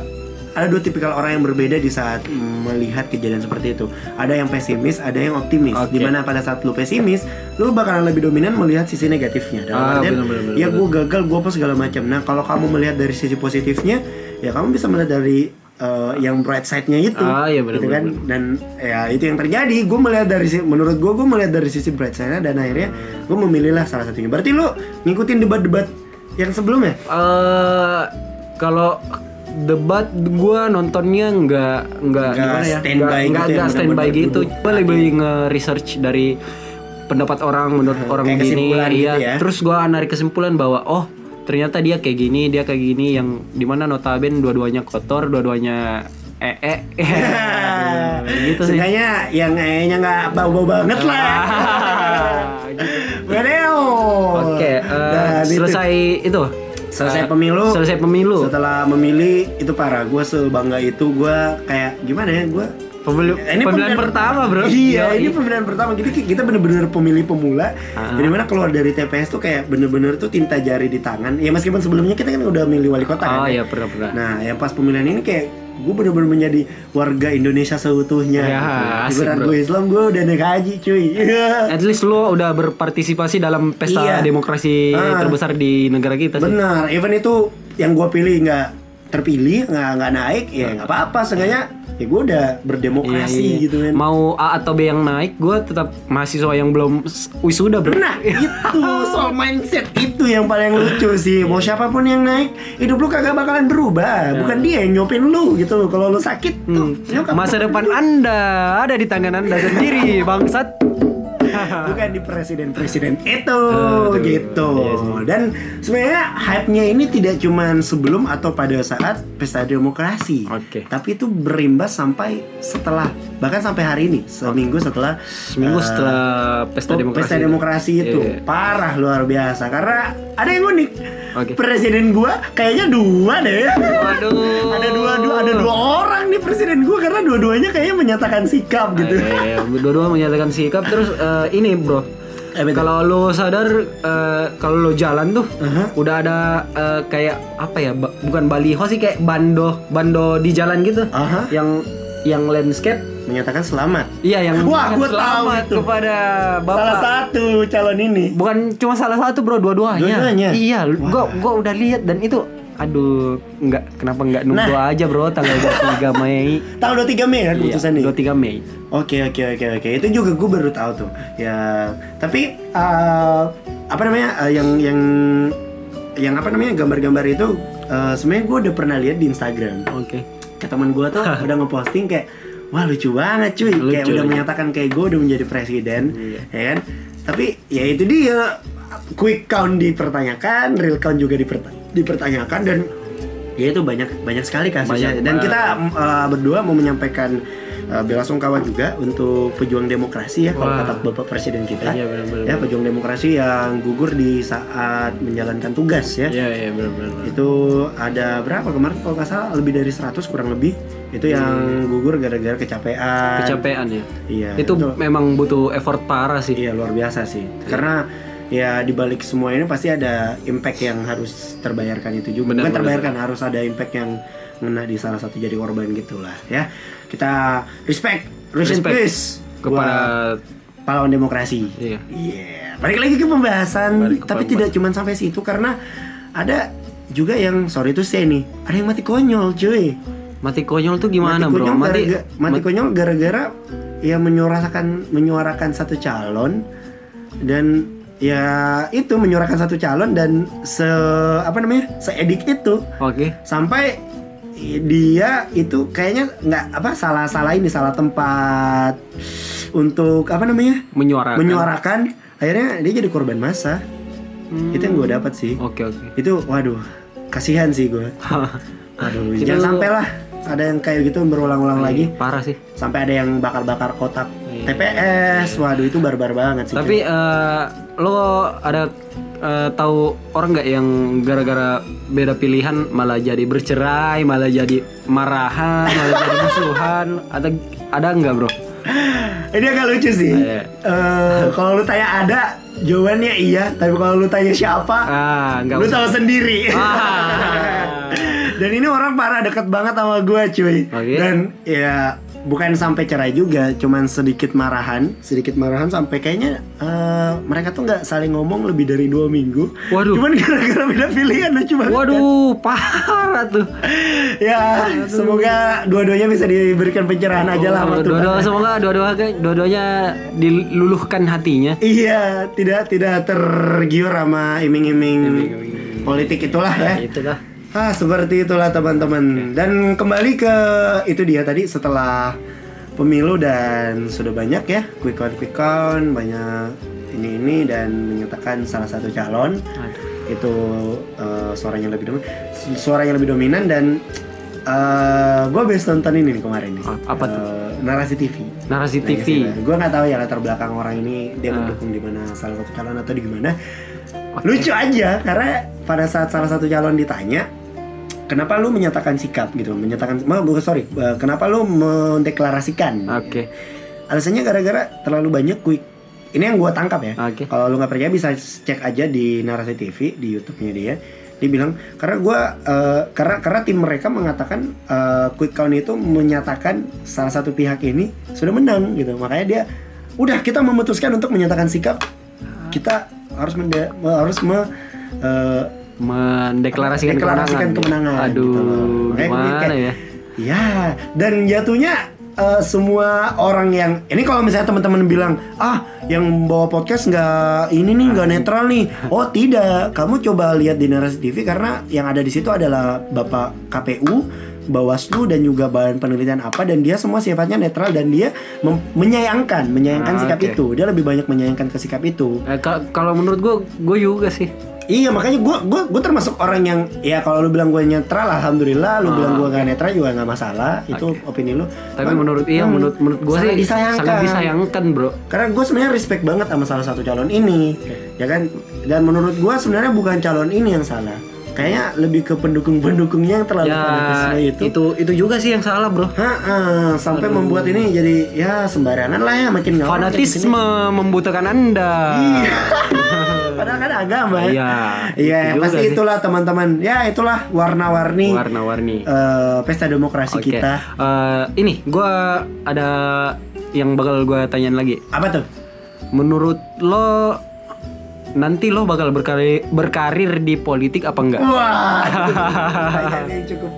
ada dua tipikal orang yang berbeda di saat melihat kejadian seperti itu. Ada yang pesimis, ada yang optimis. Oke. Di mana pada saat lu pesimis, lu bakalan lebih dominan melihat sisi negatifnya. Dalam Ah, artian, benar, benar, benar, ya gue gagal, gue apa segala macam. Nah kalau kamu melihat dari sisi positifnya, ya kamu bisa melihat dari eh, yang bright side-nya itu. Ah, iya, benar, gitu kan? benar, Dan ya itu yang terjadi. Gue melihat dari menurut gue, gue melihat dari sisi bright side-nya dan akhirnya gue memilihlah salah satunya. Berarti lu ngikutin debat-debat yang sebelumnya? eh kalau debat gua nontonnya nggak nggak Nggak gimana ya standby nggak gitu ya, nggak standby gitu duduk. gua lebih nge-research dari pendapat orang menurut orang kayak begini iya gitu ya. terus gua narik kesimpulan bahwa oh ternyata dia kayak gini dia kayak gini yang di mana notaben dua-duanya kotor dua-duanya eh (laughs) eh gitu sih Seenggaknya yang kayaknya nggak bau-bau banget lah. (laughs) Gitu. Oke, eh, Dan itu- selesai itu. Selesai Eh, pemilu. Selesai pemilu. Setelah memilih itu parah. Gue sebangga itu. Gue kayak gimana ya? Gue Pemilu, pemilihan pertama, Bro. Iya, ini pemilihan pertama. Jadi kita bener-bener pemilih pemula. Ah. Jadi mana keluar dari TPS tuh kayak bener-bener tuh tinta jari di tangan. Ya meskipun sebelumnya kita kan udah milih wali kota Oh kan. iya, pernah pernah. Nah, yang pas pemilihan ini kayak gue bener-bener menjadi warga Indonesia seutuhnya. Ya, gitu. asik, gue Islam, gue udah naik haji, cuy. (laughs) At least lo udah berpartisipasi dalam pesta Iya. demokrasi Ah. terbesar di negara kita sih. Benar, even itu yang gue pilih nggak terpilih, nggak nggak naik, ya nggak apa-apa. Seenggaknya ya gue udah berdemokrasi Iya, iya. gitu kan. Mau A atau B yang naik, gue tetap mahasiswa yang belum wisuda bro. Nah, itu (laughs) soal mindset itu yang paling lucu sih. Mau siapa pun yang naik, hidup lu kagak bakalan berubah. Bukan dia yang nyopin lu gitu. Kalau lu sakit tuh, Hmm. Masa depan anda ada di tangan anda sendiri, (laughs) bangsat. (laughs) bukan di presiden-presiden itu Aduh, gitu. iya sih. Dan sebenarnya hype-nya ini tidak cuman sebelum atau pada saat pesta demokrasi. Oke. Tapi itu berimbas sampai setelah bahkan sampai hari ini, seminggu setelah Seminggu eh, setelah pesta Oh, demokrasi. pesta demokrasi itu Iya. parah luar biasa karena ada yang unik. Oke. Presiden gua kayaknya dua deh. Waduh. ada dua, dua ada dua orang nih presiden gua karena dua-duanya kayaknya menyatakan sikap gitu. Eh, dua-dua menyatakan sikap terus eh, ini bro. Kalau lo sadar eh, kalau lo jalan tuh Aha. udah ada eh, kayak apa ya? ba- bukan baliho sih kayak bando bando di jalan gitu. Aha. Yang yang landscape Menyatakan selamat. Iya yang Wah, gua tahu selamat itu. kepada bapak. Salah satu calon ini. Bukan cuma salah satu bro, dua-duanya. Dua-duanya? Iya, Wah. gua gua udah lihat dan itu aduh nggak kenapa nggak nunggu Nah. aja bro? Tanggal 23 (laughs) Mei. Tanggal 23 Mei kan iya, keputusan nih. 23 Mei. Oke oke oke oke. Itu juga gue baru tahu tuh. Ya tapi eh, apa namanya eh, yang yang yang apa namanya gambar-gambar itu eh, sebenarnya gue udah pernah lihat di Instagram. Oke. Ke teman gue tuh (laughs) udah ngeposting kayak wah lucu banget cuy. Kayak Lucu, udah lucu. menyatakan kayak gue udah menjadi presiden Iya. ya kan? Tapi ya itu dia. Quick count dipertanyakan real count juga diperta- dipertanyakan dan ya itu banyak banyak sekali kasusnya. Banyak dan kita uh, berdua mau menyampaikan uh, bela sungkawa juga untuk pejuang demokrasi ya kalau kata bapak presiden kita. Iya, benar-benar. ya pejuang demokrasi yang gugur di saat menjalankan tugas ya. Iya iya benar-benar itu ada berapa kemarin? Kalau nggak salah lebih dari 100 kurang lebih. Itu yang gugur gara-gara kecapean. Kecapean ya iya itu memang butuh effort parah sih. Iya luar biasa sih. Karena ya dibalik semua ini pasti ada impact yang harus terbayarkan itu juga. Benar, bukan terbayarkan harus ada impact yang ngena di salah satu jadi korban gitulah ya. Kita respect Respect peace kepada pahlawan demokrasi. Iya. Iya, balik lagi ke pembahasan, Balik ke tapi pembahasan. tidak cuma sampai situ karena ada juga yang sorry itu saya nih, ada yang mati konyol, cuy. mati konyol tuh gimana mati bro? konyol mati gara-gara- mati konyol gara-gara ya menyuarakan menyuarakan satu calon dan ya itu menyuarakan satu calon dan se apa namanya seedik itu oke sampai dia itu kayaknya nggak apa salah salah ini salah tempat untuk apa namanya Menyuarakan. menyuarakan akhirnya dia jadi korban massa Hmm. itu yang gue dapat sih Oke oke. itu waduh kasihan sih gue (laughs) waduh jangan sampai lah ada yang kayak gitu berulang-ulang lagi Parah sih. sampai ada yang bakar-bakar kotak Iya. TPS waduh itu barbar banget sih Tapi eh, lo ada eh, tahu orang nggak yang gara-gara beda pilihan malah jadi bercerai, malah jadi marahan, malah jadi (laughs) musuhan? Ada ada nggak bro? ini agak lucu sih Iya. Eh, kalau lu tanya ada jawabannya iya tapi kalau lu tanya siapa Ah lu usah. tahu sendiri Ah. (laughs) dan ini orang parah deket banget sama gue cuy Oke. dan ya bukan sampai cerai juga cuman sedikit marahan sedikit marahan sampai kayaknya eh, mereka tuh nggak saling ngomong lebih dari dua minggu Waduh. cuman (laughs) gara-gara beda pilihan lucu banget kan? Waduh parah tuh. (laughs) ya semoga dua-duanya bisa diberikan pencerahan aja lah sama Oh, Tuhan. dua-dua semoga dua-dua dua-duanya diluluhkan hatinya. Iya, tidak tidak tergiur sama iming-iming politik itulah ya. Itulah. Ah, seperti itulah teman-teman. Dan kembali ke itu dia tadi setelah pemilu dan sudah banyak ya quick count quick count banyak ini ini dan menyatakan salah satu calon itu eh, suaranya lebih dominan suaranya lebih dominan dan gue best nonton ini nih kemarin nih apa tuh? Eh, narasi TV Narasi TV. gue nggak tahu ya latar belakang orang ini dia Ah. mendukung di mana salah satu calon atau di gimana lucu aja karena pada saat salah satu calon ditanya kenapa lu menyatakan sikap gitu? Menyatakan ma- bukan sorry eh, kenapa lu mendeklarasikan? Oke. alasannya gara-gara terlalu banyak quick ini yang gue tangkap ya. Oke. kalau lu nggak percaya bisa cek aja di narasi TV di YouTube-nya dia. Dia bilang karena gua eh, karena karena tim mereka mengatakan eh, quick count itu menyatakan salah satu pihak ini sudah menang gitu. Makanya dia udah kita memutuskan untuk menyatakan sikap. Kita harus mende- harus me, eh, Mendeklarasikan Deklarasikan kemenangan, Aduh, gitu gue gimana kayak- ya? Ya, dan jatuhnya eh, semua orang yang ini kalau misalnya teman-teman bilang ah yang bawa podcast nggak ini nih nggak netral nih, oh tidak, kamu coba lihat di narasi TV karena yang ada di situ adalah bapak KPU, Bawaslu dan juga bahan penelitian apa dan dia semua sifatnya netral dan dia menyayangkan menyayangkan Ah, sikap oke. itu, dia lebih banyak menyayangkan ke sikap itu. Eh, ka- kalau menurut gue, gue juga sih. Iya makanya gue gue gue termasuk orang yang ya kalau lu bilang gue netral alhamdulillah lu Ah, bilang gue gak netral juga nggak masalah itu opini lu. Tapi Cuman, menurut iya, hmm, menurut menurut gue sih disayangkan. sangat disayangkan, bro. karena gue sebenarnya respect banget sama salah satu calon ini ya kan? Dan menurut gue sebenarnya bukan calon ini yang salah kayaknya lebih ke pendukung-pendukungnya yang terlalu fanatisme Ya, itu, itu itu juga sih yang salah, bro. Ha-ha, sampai membuat ini jadi ya sembarangan lah ya makin nggak Fanatisme membutuhkan Anda. Iya. (laughs) padahal kan agama ya Iya. itu juga pasti sih. itulah teman-teman ya itulah warna-warni warna-warni. eh, pesta demokrasi Oke. kita Eh, ini gue ada yang bakal gue tanyain lagi. apa tuh Menurut lo nanti lo bakal berkarir berkarir di politik apa enggak? wah (laughs) yang cukup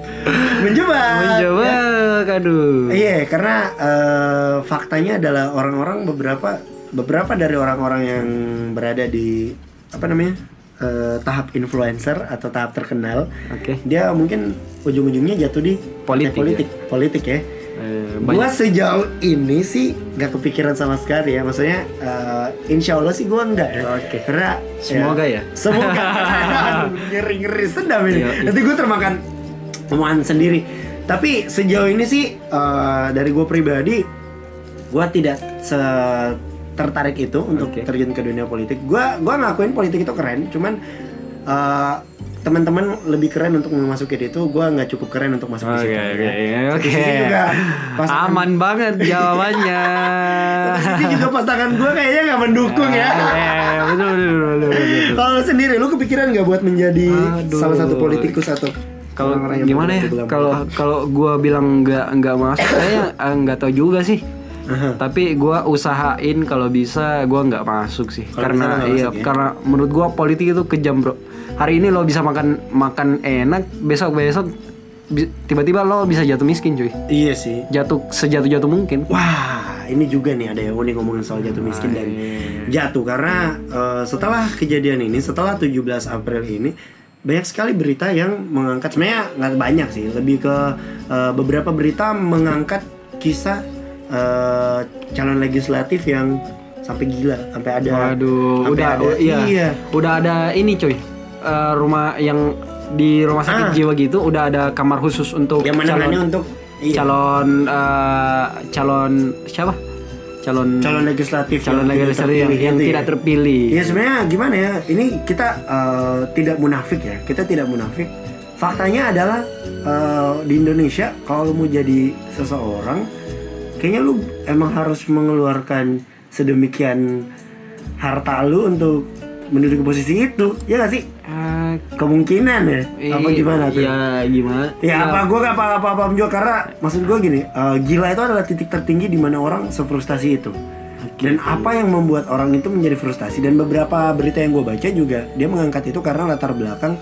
mencoba Mencoba, aduh. iya karena eh, faktanya adalah orang-orang beberapa beberapa dari orang-orang yang berada di apa namanya eh, tahap influencer atau tahap terkenal Oke. dia mungkin ujung-ujungnya jatuh di Politik, politik politik ya Eh, Gua banyak. sejauh ini sih nggak kepikiran sama sekali ya, maksudnya eh, insya Allah sih gua enggak ya. Oke. Karena Semoga ya. Semoga. (laughs) ngeri ngeri sedap ini. Iya. Nanti gue termakan omongan sendiri. Tapi sejauh ini sih eh, dari gue pribadi, gua tidak se tertarik itu untuk Oke. terjun ke dunia politik. Gua gua ngakuin politik itu keren, cuman eh, teman-teman lebih keren untuk memasuki itu, gua nggak cukup keren untuk masuk Oke, di situ. oke, ya. oke. Sisi pasangan- Aman banget jawabannya. (laughs) Tapi juga pasangan gue kayaknya nggak mendukung ya. Eh, betul, betul, betul, betul, betul. Kalau sendiri, lu kepikiran nggak buat menjadi Aduh. salah satu politikus atau Kalau gimana ya? Kalau kalau gua bilang nggak nggak masuk, kayaknya eh, nggak tahu juga sih. Aha. Tapi gua usahain kalau bisa gua nggak masuk sih. Bisa karena iya, masuk ya? karena menurut gua politik itu kejam, Bro. Hari ini lo bisa makan makan enak, besok besok tiba-tiba lo bisa jatuh miskin, cuy. Iya sih. Jatuh sejatuh-jatuh mungkin. Wah, ini juga nih ada yang unik ngomongin soal jatuh miskin dan jatuh karena eh, setelah kejadian ini, setelah 17 April ini, banyak sekali berita yang mengangkat sebenarnya nggak banyak sih lebih ke eh, beberapa berita mengangkat kisah eh, calon legislatif yang sampai gila sampai ada Waduh, sampai udah ada, iya. iya. Udah ada ini cuy. Eh, rumah yang di rumah sakit Ah. jiwa gitu udah ada kamar khusus untuk yang mana calon untuk iya, calon eh, calon siapa? Calon calon legislatif calon yang legislatif yang, terpilih yang itu ya. tidak terpilih. Ya sebenarnya gimana ya? Ini kita eh, tidak munafik ya. Kita tidak munafik. Faktanya adalah eh, di Indonesia kalau mau jadi seseorang, kayaknya lu emang harus mengeluarkan sedemikian harta lu untuk menduduki posisi itu. Ya gak sih? Eh, Kemungkinan ya. Apa i- gimana tuh? Ya gimana? Ya apa gue gak apa-apa apa juga karena maksud gue gini, eh, gila itu adalah titik tertinggi di mana orang sefrustasi itu. Dan apa yang membuat orang itu menjadi frustasi dan beberapa berita yang gue baca juga dia mengangkat itu karena latar belakang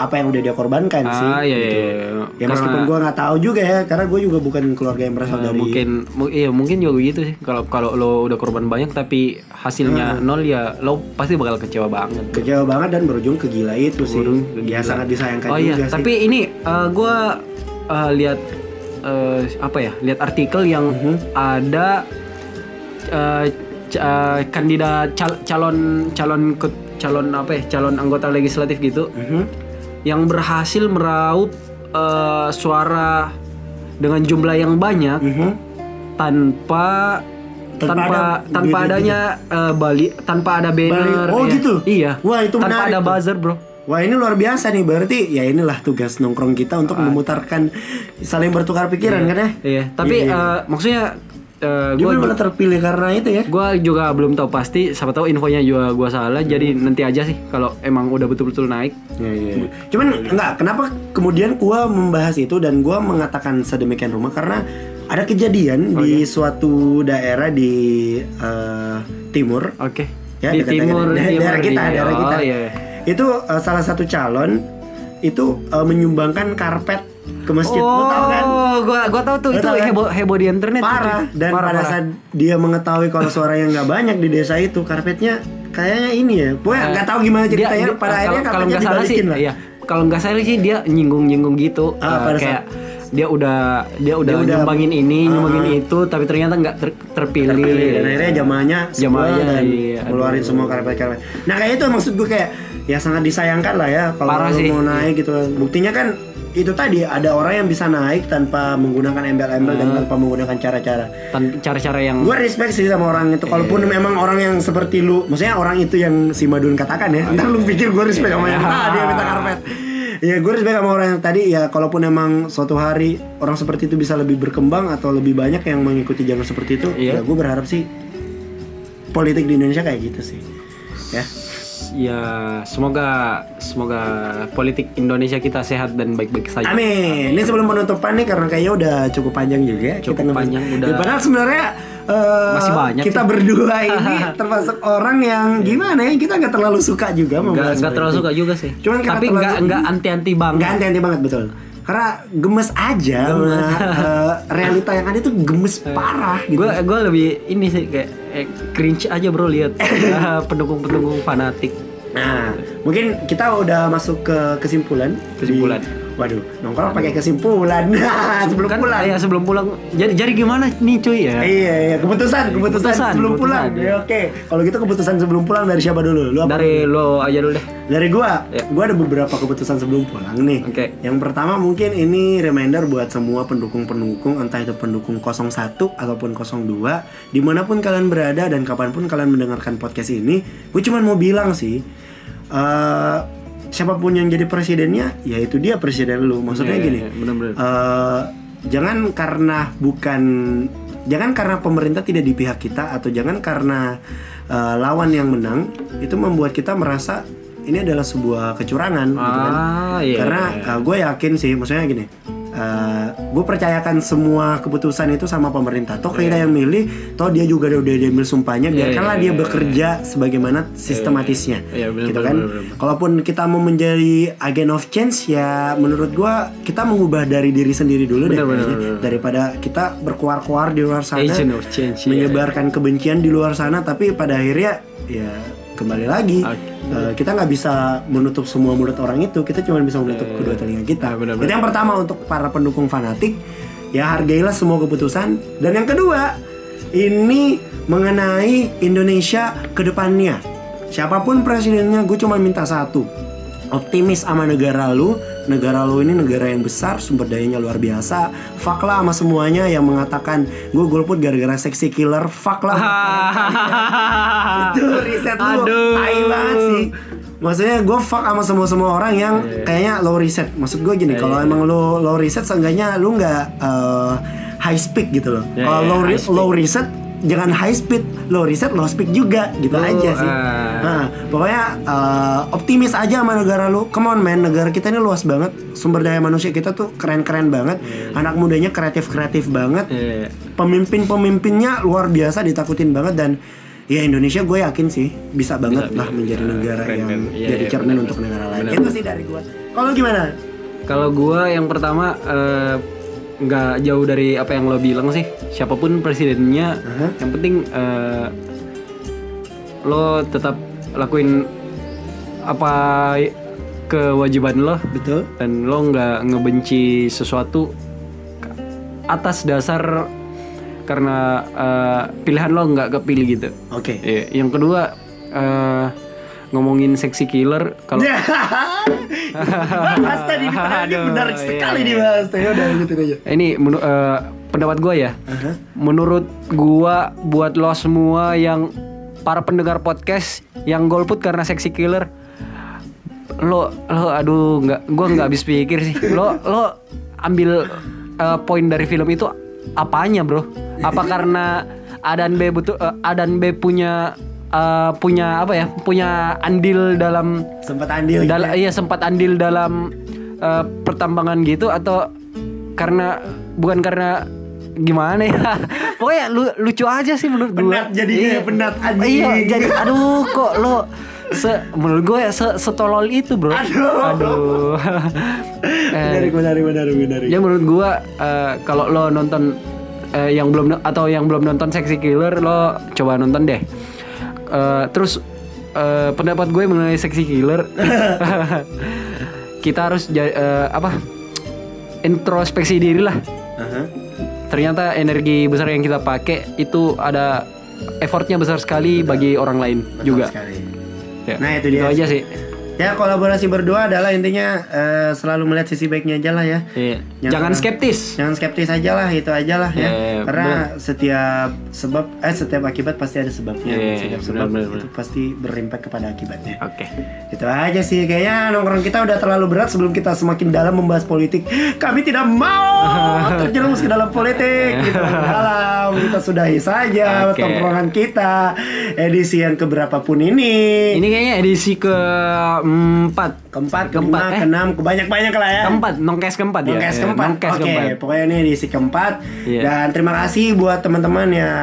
apa yang udah dia korbankan sih. Ah iya iya. gitu. iya. Ya Karena- meskipun gue nggak tahu juga ya, karena gue juga bukan keluarga yang berasal Eh, dari mungkin mu- iya mungkin juga begitu sih kalau kalau lo udah korban banyak tapi hasilnya Hmm. nol ya lo pasti bakal kecewa banget kecewa banget dan berujung ke gila itu sih. Berujung ke Ya gila. sangat disayangkan oh iya juga sih. tapi ini eh, gua eh, lihat eh, apa ya lihat artikel yang Mhm. ada eh, c- eh, kandidat cal- calon calon ke- calon apa ya calon anggota legislatif gitu Mhm. Yang berhasil meraup eh, suara dengan jumlah yang banyak Mhm. tanpa Tanpa tanpa ada tanpa gitu- adanya eh, bali tanpa ada banner Oh, ya. gitu? iya Wah, itu tanpa menarik ada tuh. buzzer bro Wah ini luar biasa nih berarti ya inilah tugas nongkrong kita untuk Ah. memutarkan saling bertukar pikiran kan ya. iya tapi Iya. eh, maksudnya eh, Dia benar terpilih karena itu ya. gua juga belum tahu pasti siapa tahu infonya juga gua salah jadi nanti aja sih kalau emang udah betul-betul naik Iya, iya. Cuman enggak, kenapa kemudian gua membahas itu dan gua mengatakan sedemikian rumah karena ada kejadian Oh, di iya. suatu daerah di eh, timur oke ya di dekat- timur dekat- timur daerah kita, di- daerah oh, kita. iya. Itu eh, salah satu calon itu eh, menyumbangkan karpet ke masjid. Lu tahu kan? Oh, gua gua tahu tuh Lu itu tahu kan? heboh heboh di internet tuh, parah cuy. dan Parah, pada parah. saat dia mengetahui kalau suaranya nggak banyak di desa itu karpetnya kayaknya ini ya pokoknya Eh, nggak tahu gimana ceritanya dia- pada akhirnya kalau karpetnya nggak salah sih lah iya kalau nggak salah sih dia nyinggung-nyinggung gitu Ah, pada kayak dia udah dia udah, Dia udah- nyumbangin ini Ah. nyumbangin itu tapi ternyata nggak ter- terpilih, terpilih dan akhirnya jamaahnya Jamaahnya, dan iya, ngeluarin semua karpet-karpet nah kayak itu maksud gue kayak ya sangat disayangkan lah ya kalau sih. mau naik gitu buktinya kan itu tadi ada orang yang bisa naik tanpa menggunakan embel-embel dan Ah. tanpa menggunakan cara-cara cara-cara yang gue respect sih sama orang itu kalaupun Iya. memang orang yang seperti lu maksudnya orang itu yang si Madun katakan ya ntar lu pikir gue respect sama yang Iya. tadi yang minta karpet ya gue respect sama orang yang tadi ya kalaupun emang suatu hari orang seperti itu bisa lebih berkembang atau lebih banyak yang mengikuti jalur seperti itu Iya. ya gue berharap sih politik di Indonesia kayak gitu sih ya ya semoga semoga politik Indonesia kita sehat dan baik-baik saja Amin. Ini sebelum penutupan nih karena kayaknya udah cukup panjang juga. Cukup ngebahas- panjang, udah. Ya, padahal sebenarnya eh, Masih banyak Kita sih. berdua (laughs) ini termasuk orang yang gimana ya? Kita nggak terlalu suka juga nggak membahas nggak terlalu suka juga sih Cuman tapi nggak nggak anti-anti banget Nggak anti-anti banget betul. Karena gemes aja sama eh, realita yang ada itu gemes parah gitu. gue gue lebih ini sih kayak eh, cringe aja bro lihat (laughs) eh, pendukung-pendukung fanatik Nah, mungkin kita udah masuk ke kesimpulan. Kesimpulan. Di- waduh, nongkrong pakai kesimpulan. (laughs) Nah, sebelum kan pulang. ya sebelum pulang jadi jadi gimana nih cuy ya Iya, iya, keputusan, keputusan, Keputusan, sebelum keputusan, pulang. iya. Ya, Oke, kalau gitu keputusan sebelum pulang dari siapa dulu? Lu apa? dari lo aja dulu deh Dari gua. Ya. Gua ada beberapa keputusan sebelum pulang nih. Oke. Yang pertama mungkin ini reminder buat semua pendukung-pendukung entah itu pendukung 01 ataupun 02 di mana pun kalian berada dan kapan pun kalian mendengarkan podcast ini, gue cuma mau bilang sih eh siapa pun yang jadi presidennya, ya itu dia presiden lu. Maksudnya Iya, gini. iya, bener-bener. eh, jangan karena bukan jangan karena pemerintah tidak di pihak kita atau jangan karena eh, lawan yang menang itu membuat kita merasa ini adalah sebuah kecurangan gitu kan. ah iya Karena gue yakin sih, maksudnya gini, gue percayakan semua keputusan itu sama pemerintah. Toh kita yang milih, toh dia juga udah diambil sumpahnya, Iya, biarkanlah iya, dia iya, bekerja sebagaimana sistematisnya, Iya, bener, gitu bener, kan. bener, bener. Kalaupun kita mau menjadi agent of change, ya menurut gue kita mengubah dari diri sendiri dulu deh, Bener, bener, kayaknya. bener. daripada kita berkuar-kuar di luar sana, agent of change menyebarkan kebencian di luar sana, tapi pada akhirnya ya kembali lagi. Oke. eh, kita nggak bisa menutup semua mulut orang itu kita cuma bisa menutup kedua telinga kita. Ah, benar-benar. itu yang pertama untuk para pendukung fanatik. Ya hargailah semua keputusan. Dan yang kedua ini mengenai Indonesia ke depannya. Siapa pun presidennya gue cuma minta satu. Optimis sama negara lu negara lu ini negara yang besar sumber dayanya luar biasa. Fuck lah sama semuanya yang mengatakan gue golput gara-gara seksi killer. Fuck lah. (laughs) Itu riset Aduh. tai banget sih. Maksudnya gue fuck sama semua semua orang yang kayaknya low riset. Maksud gue gini kalau emang lo low riset seenggaknya lu nggak eh, high speed gitu loh. Ya, kalau ya, low, high ri- low riset jangan high speed low riset low speed juga gitu Oh, aja sih ah. Nah, pokoknya eh, optimis aja sama negara lu. Come on man, negara kita ini luas banget. Sumber daya manusia kita tuh keren-keren banget. Anak mudanya kreatif-kreatif banget. Iya. Pemimpin-pemimpinnya luar biasa ditakutin banget dan ya Indonesia gue yakin sih bisa banget Bisa, lah bisa. menjadi negara Keren, yang keren. Iya, jadi iya, cermin benar, untuk negara lain. benar. Itu sih dari gue. Kalau gimana? Kalau gua yang pertama eh, nggak jauh dari apa yang lo bilang sih. Siapa pun presidennya, Aha. yang penting eh, lo tetap lakuin apa kewajiban lo Betul? dan lo nggak ngebenci sesuatu atas dasar karena eh, pilihan lo nggak kepilih gitu. Oke. Iya, Yang kedua eh, ngomongin seksi killer kalau (laughs) (laughs) Bahas tadi di tadi Aduh, menarik iya, sekali iya. dibahas. Ya udah lanjutin aja. ini eh, pendapat gue ya. Aha. Menurut gua buat lo semua yang para pendengar podcast yang golput karena seksi killer lo lo aduh nggak gua nggak habis pikir sih lo lo ambil eh, poin dari film itu apanya bro apa karena A dan B butuh eh, A dan B punya eh, punya apa ya punya andil dalam Sempat andil. gitu Dal- ya. iya sempat andil dalam eh, pertambangan gitu atau karena bukan karena gimana ya (laughs) pokoknya lu, lucu aja sih menurut gue Penat jadinya ya, penat, anjing. iya jadi aduh kok lo se menurut gue se setolol itu bro Aduh. aduh (laughs) Eh, Menarik, menarik, menarik, menarik. ya menurut gua eh, kalau lo nonton eh, yang belum atau yang belum nonton Sexy Killer lo coba nonton deh. Eh, terus eh, pendapat gue mengenai Sexy Killer (laughs) (laughs) kita harus eh, apa introspeksi diri lah. Aha. Ternyata energi besar yang kita pakai itu ada effortnya besar sekali bagi orang lain Betul juga. sekali. Ya, Nah, itu dia. aja sih. Ya kolaborasi berdua adalah intinya eh, selalu melihat sisi baiknya aja lah ya. Iya. Jangan karena- skeptis. Jangan skeptis aja lah itu aja lah ya. Iya, Karena setiap sebab eh setiap akibat pasti ada sebabnya. Iya, setiap sebab benar, itu benar. pasti berimpact kepada akibatnya. Oke. Itu aja sih kayaknya nongkrong kita udah terlalu berat sebelum kita semakin dalam membahas politik. Kami tidak mau (laughs) terjerumus ke dalam politik gitu. Dalam kita sudahi saja Oke. tongkrongan kita edisi yang keberapa pun ini. Ini kayaknya edisi keempat. keempat, kelima, Keempat, eh? keenam, kebanyak-banyak lah ya. Keempat, nongkes keempat ya. Nongkes Ya, keempat. Nongkes Oke, keempat. pokoknya ini edisi keempat. Iya. Dan terima kasih buat teman-teman yang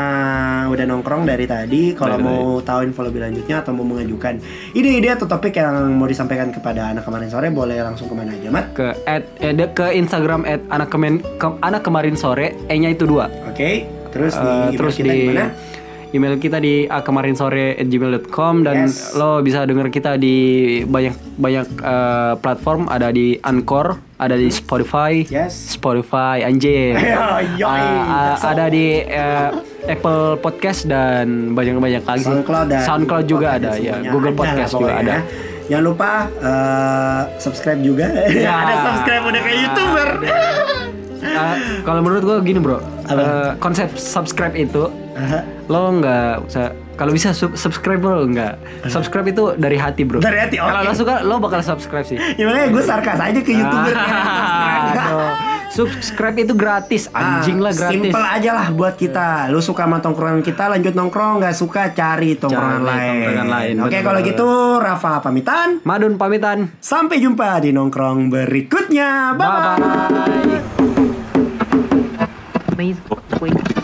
udah nongkrong dari tadi. Kalau mau tahu info lebih lanjutnya atau mau mengajukan ide-ide atau topik yang mau disampaikan kepada anak kemarin sore, boleh langsung ke mana aja, Mat? Ke at, eh, ke Instagram at anak kemen, ke- anak kemarin sore, e-nya itu dua. Oke. Terus di Eh, email terus kita di mana? email kita di kemarin sore gmail.com dan Yes. lo bisa denger kita di banyak banyak eh, platform ada di Anchor ada di Spotify Yes. Spotify anjir (laughs) yoi. Ah, ah, So- ada di eh, Apple Podcast dan banyak banyak lagi. SoundCloud dan SoundCloud juga ada ya Google Podcast juga ada ya. Jangan lupa eh, subscribe juga. (laughs) Ya. ada subscribe udah kayak youtuber. Ah, kalau menurut gua gini bro eh, konsep subscribe itu Aha. lo nggak usah kalau bisa sub- subscribe lo nggak subscribe itu dari hati bro Dari hati, kalau oke. lo suka lo bakal subscribe sih Ya makanya gue sarkas aja ke youtuber subscribe. Aduh. subscribe itu gratis anjing lah gratis Simple aja lah buat kita. Lu suka sama tongkrongan kita, lanjut nongkrong. Nggak suka cari tongkrongan Cari lain. tongkrongan lain, Oke, kalau gitu Rafa pamitan. Madun pamitan Sampai jumpa di nongkrong berikutnya. Bye bye bye. bye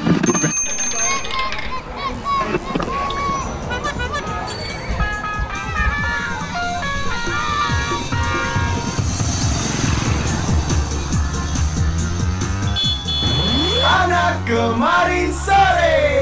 kemarin sore.